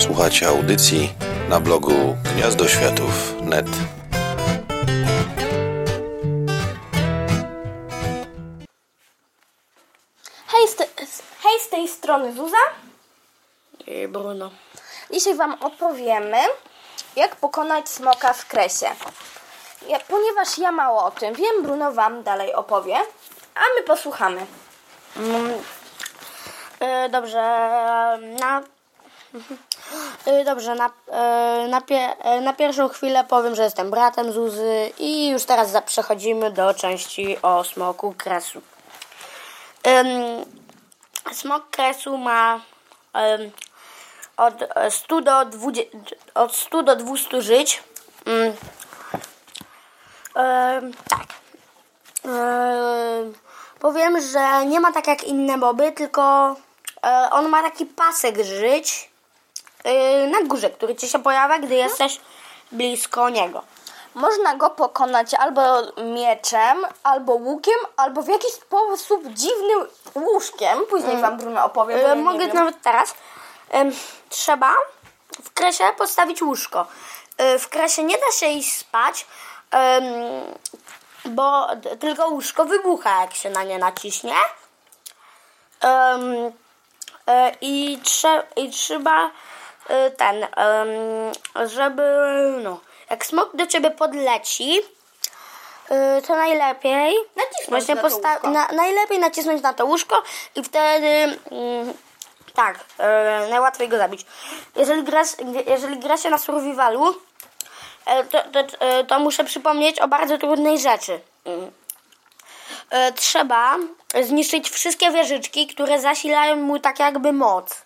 Słuchacie audycji na blogu gniazdoświatów.net. Hej z, te, hej, z tej strony Zuza. I Bruno. Dzisiaj Wam opowiemy, jak pokonać smoka w kresie. Ja, ponieważ ja mało o tym wiem, Bruno Wam dalej opowie, a my posłuchamy. E, dobrze, na... dobrze, na, e, na, e, na pierwszą chwilę powiem, że jestem bratem Zuzy i już teraz przechodzimy do części o smoku kresu. Smok kresu ma od 100 do 20, od 100 do 200 żyć. Mm. Tak. Powiem, że nie ma tak jak inne moby, tylko e, on ma taki pasek żyć e, na górze, który ci się pojawia, gdy jesteś blisko niego. Można go pokonać albo mieczem, albo łukiem, albo w jakiś sposób dziwnym łóżkiem. Później Wam Bruno opowie. bo E, ja mogę wiem. nawet teraz. Trzeba w kresie postawić łóżko. E, w kresie nie da się iść spać, bo tylko łóżko wybucha, jak się na nie naciśnie. I, trze- I trzeba ten, em, żeby, no, jak smok do ciebie podleci, e, to najlepiej Nacisnąć właśnie na to posta- łóżko. na, najlepiej nacisnąć na to łóżko i wtedy mm, tak, e, najłatwiej go zabić. Jeżeli gra, jeżeli gra się na survivalu, e, to, to, e, to muszę przypomnieć o bardzo trudnej rzeczy. Mm. E, trzeba zniszczyć wszystkie wieżyczki, które zasilają mu tak jakby moc.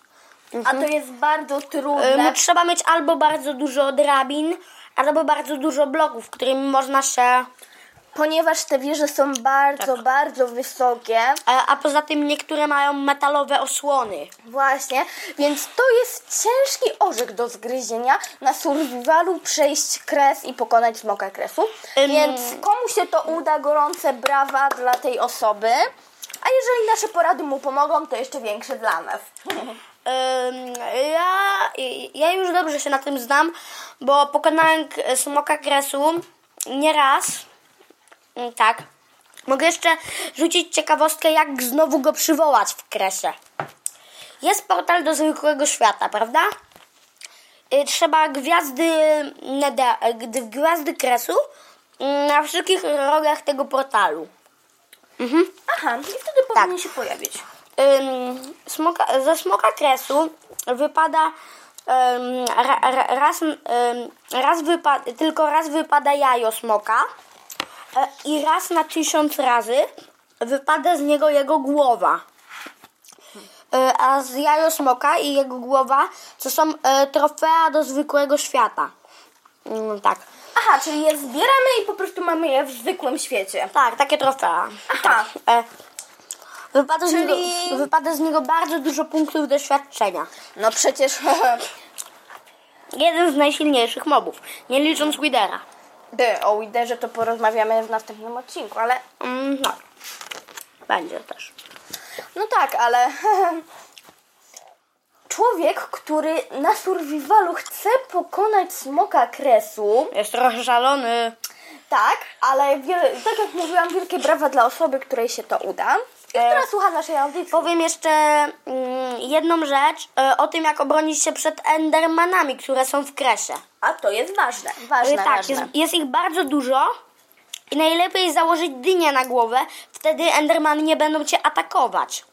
A to jest bardzo E, trudne. trzeba mieć albo bardzo dużo drabin, albo bardzo dużo bloków, którymi można się... Ponieważ te wieże są bardzo, bardzo wysokie. A, a poza tym niektóre mają metalowe osłony. Właśnie, więc to jest ciężki orzech do zgryzienia na survivalu przejść kres i pokonać smoka kresu. Więc komu się to uda, gorące brawa dla tej osoby. A jeżeli nasze porady mu pomogą, to jeszcze większe dla nas. Ja, ja już dobrze się na tym znam, bo pokonałem smoka kresu nieraz. Ym, Tak. Mogę jeszcze rzucić ciekawostkę, jak znowu go przywołać w kresie. Jest portal do zwykłego świata, prawda? Y, Trzeba gwiazdy, gwiazdy kresu ym, na wszystkich rogach tego portalu. Aha, i wtedy powinien się pojawić. Ym, smoka, ze smoka kresu wypada ym, ra, ra, raz, ym, raz wypa, tylko raz wypada jajo smoka e, i raz na tysiąc razy wypada z niego jego głowa. E, a z jajo smoka i jego głowa to są e, trofea do zwykłego świata. Mm, tak. Aha, czyli je zbieramy i po prostu mamy je w zwykłym świecie. Tak, takie trofea. Aha. Tak. Wypada, z Czyli- niego, wypada z niego bardzo dużo punktów doświadczenia. No przecież Jeden z najsilniejszych mobów, nie licząc Widera. O Widerze to porozmawiamy w następnym odcinku, ale Mm, no, będzie też. No tak, ale człowiek, który na survivalu chce pokonać smoka kresu, Jest trochę szalony. tak, ale wiele, tak jak mówiłam, wielkie brawa dla osoby, której się to uda, która słucha naszej audycji. Powiem jeszcze mm, jedną rzecz e, o tym, jak obronić się przed Endermanami, które są w kresie. A to jest ważne, ważne, E, tak, ważne. jest, jest ich bardzo dużo i najlepiej założyć dynię na głowę, wtedy Endermany nie będą cię atakować.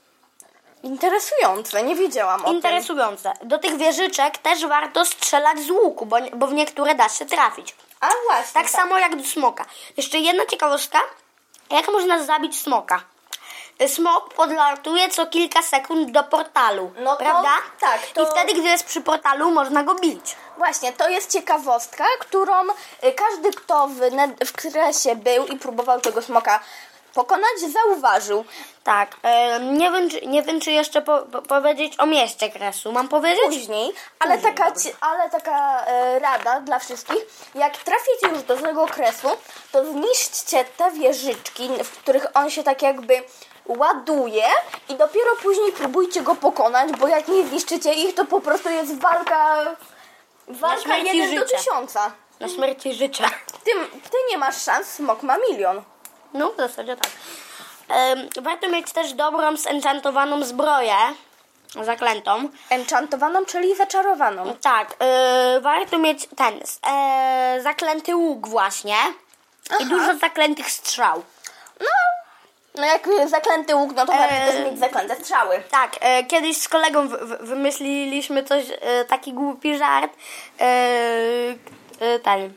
Interesujące, nie wiedziałam o tym. Interesujące. Do tych wieżyczek też warto strzelać z łuku, bo, bo w niektóre da się trafić. A właśnie, Tak samo jak do smoka. Jeszcze jedna ciekawostka. Jak można zabić smoka? Smok podlatuje co kilka sekund do portalu, No to- prawda? tak, to- I wtedy, gdy jest przy portalu, można go bić. Właśnie, to jest ciekawostka, którą y, każdy, kto w, w kresie był i próbował tego smoka pokonać, zauważył. Tak. E, nie, wiem, czy, nie wiem, czy jeszcze po, po, powiedzieć o mieście Kresu. Mam powiedzieć? później, ale Później, taka, ci- ale taka e, rada dla wszystkich, jak traficie już do tego kresu, to zniszczcie te wieżyczki, w których on się tak jakby ładuje i dopiero później próbujcie go pokonać, bo jak nie zniszczycie ich, to po prostu jest walka walka śmierć i jeden do życie. tysiąca. Na śmierci życia. Ty, ty nie masz szans, smok ma milion. No, w zasadzie tak. Em, warto mieć też dobrą, zenchantowaną zbroję. Zaklętą. Enchantowaną, czyli zaczarowaną. Tak, e, warto mieć ten e, zaklęty łuk właśnie. I Aha. dużo zaklętych strzał. No, no jak zaklęty łuk, no to warto Eee. też mieć zaklęte strzały. Tak, e, kiedyś z kolegą wymyśliliśmy coś, e, taki głupi żart, e, e, ten,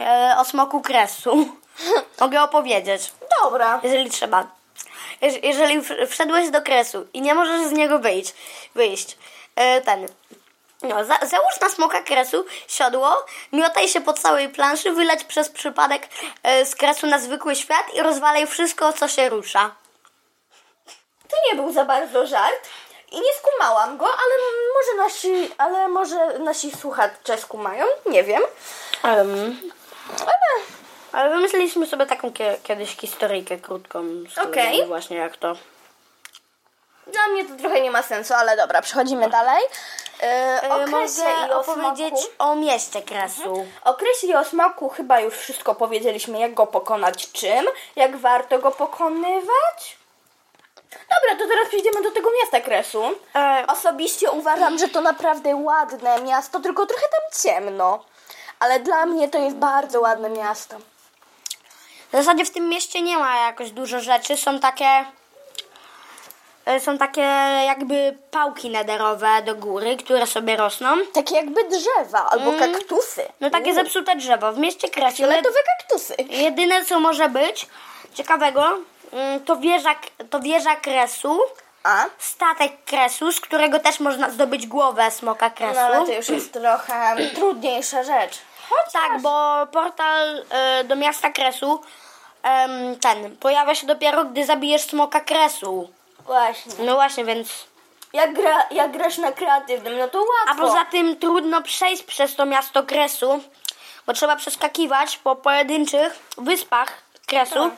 e, o smoku kresu. Mogę opowiedzieć, Dobra. jeżeli trzeba. Jeż- Jeżeli wszedłeś do kresu i nie możesz z niego wyjść, wyjść e, ten, no, za, załóż na smoka kresu siodło, miotaj się po całej planszy, wyleć przez przypadek e, z kresu na zwykły świat i rozwalaj wszystko, co się rusza. To nie był za bardzo żart i nie skumałam go, ale może nasi, ale może nasi słuchacze skumają, nie wiem. Um, Ale ale wymyśliliśmy sobie taką kie- kiedyś historyjkę krótką. Okej. Właśnie jak to. dla mnie to trochę nie ma sensu, ale dobra, przechodzimy dalej. E, E, o kresie Mogę i o opowiedzieć smaku. o mieście kresu. O kresie i o smaku chyba już wszystko powiedzieliśmy, jak go pokonać, czym, jak warto go pokonywać. Dobra, to teraz przejdziemy do tego miasta kresu. E, Osobiście uważam, że to naprawdę ładne miasto, tylko trochę tam ciemno. Ale dla mnie to jest bardzo ładne miasto. W zasadzie w tym mieście nie ma jakoś dużo rzeczy. Są takie. e, Są takie jakby pałki nederowe do góry, które sobie rosną. Takie jakby drzewa albo kaktusy. No takie zepsute drzewo. W mieście kresu. Fioletowe kaktusy. Jedyne co może być ciekawego, mm, to wieża, to wieża kresu. A? Statek kresu, z którego też można zdobyć głowę smoka kresu. No ale to już jest trochę trudniejsza rzecz. Chociaż... Tak, bo portal e, do miasta kresu em, ten pojawia się dopiero, gdy zabijesz smoka kresu. Właśnie. No właśnie, więc. Jak, gra, jak grasz na kreatywnym, no to A łatwo. poza tym trudno przejść przez to miasto kresu, bo trzeba przeskakiwać po pojedynczych wyspach kresu, Tak.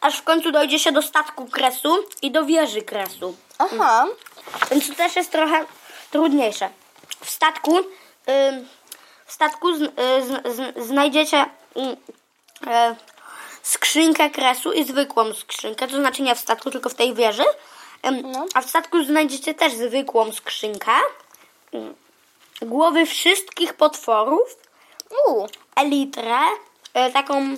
aż w końcu dojdzie się do statku kresu i do wieży kresu. Aha. Więc to też jest trochę trudniejsze. W statku, w statku z, y, z, z, znajdziecie ym, e, skrzynkę kresu i zwykłą skrzynkę, to znaczy nie w statku, tylko w tej wieży. No. A w statku znajdziecie też zwykłą skrzynkę. Ym, Głowy wszystkich potworów, U. elitrę, e, taką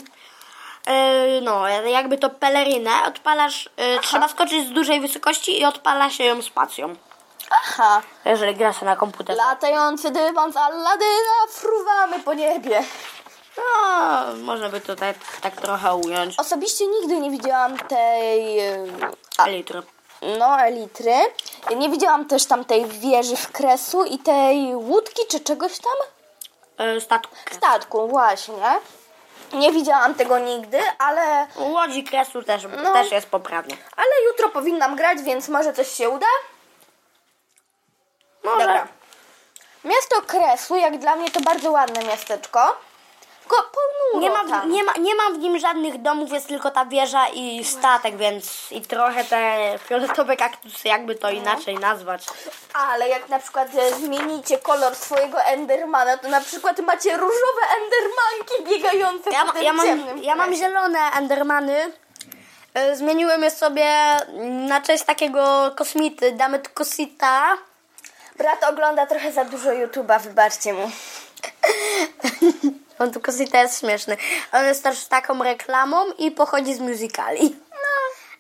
e, no, jakby to pelerynę, odpalasz, e, trzeba skoczyć z dużej wysokości i odpala się ją spacją. Aha. Jeżeli gra się na komputerze. Latający dywan z Alladyna, fruwamy po niebie. No, można by tutaj tak trochę ująć. Osobiście nigdy nie widziałam tej... A, Litry. no, elitry. Nie widziałam też tam tej wieży w kresu i tej łódki czy czegoś tam? E, statku. Statku, właśnie. Nie widziałam tego nigdy, ale, Łodzi kresu też, No. też jest poprawnie. ale jutro powinnam grać, więc może coś się uda. Może. Dobra. Miasto Kresu, jak dla mnie to bardzo ładne miasteczko. Tylko ponuro Nie ma, tam. w, nie, ma, nie ma w nim żadnych domów, jest tylko ta wieża i statek, więc i trochę te fioletowe kaktusy, jakby to inaczej nazwać. Ale jak na przykład e, zmienicie kolor swojego Endermana, to na przykład macie różowe Endermanki biegające Ja, po ma, tym ja, mam, ciemnym ja mam zielone endermany. E, Zmieniłem je sobie na cześć takiego kosmity, Damet Kosita. Brat ogląda trochę za dużo YouTube'a, wybaczcie mu. On Kosita jest śmieszny. On jest też taką reklamą i pochodzi z musicali.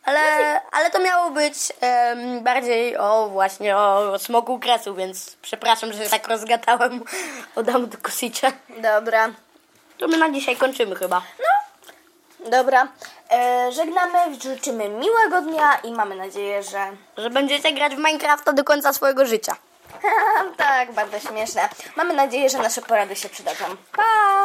Ale, ale to miało być em, bardziej o właśnie o, o smoku kresu, więc przepraszam, że się tak rozgadałem o Damet Kosicie. Dobra. To my na dzisiaj kończymy chyba. Dobra. E, żegnamy, życzymy miłego dnia i mamy nadzieję, że... Że będziecie grać w Minecrafta do końca swojego życia. tak, bardzo śmieszne. Mamy nadzieję, że nasze porady się przydadzą. Pa!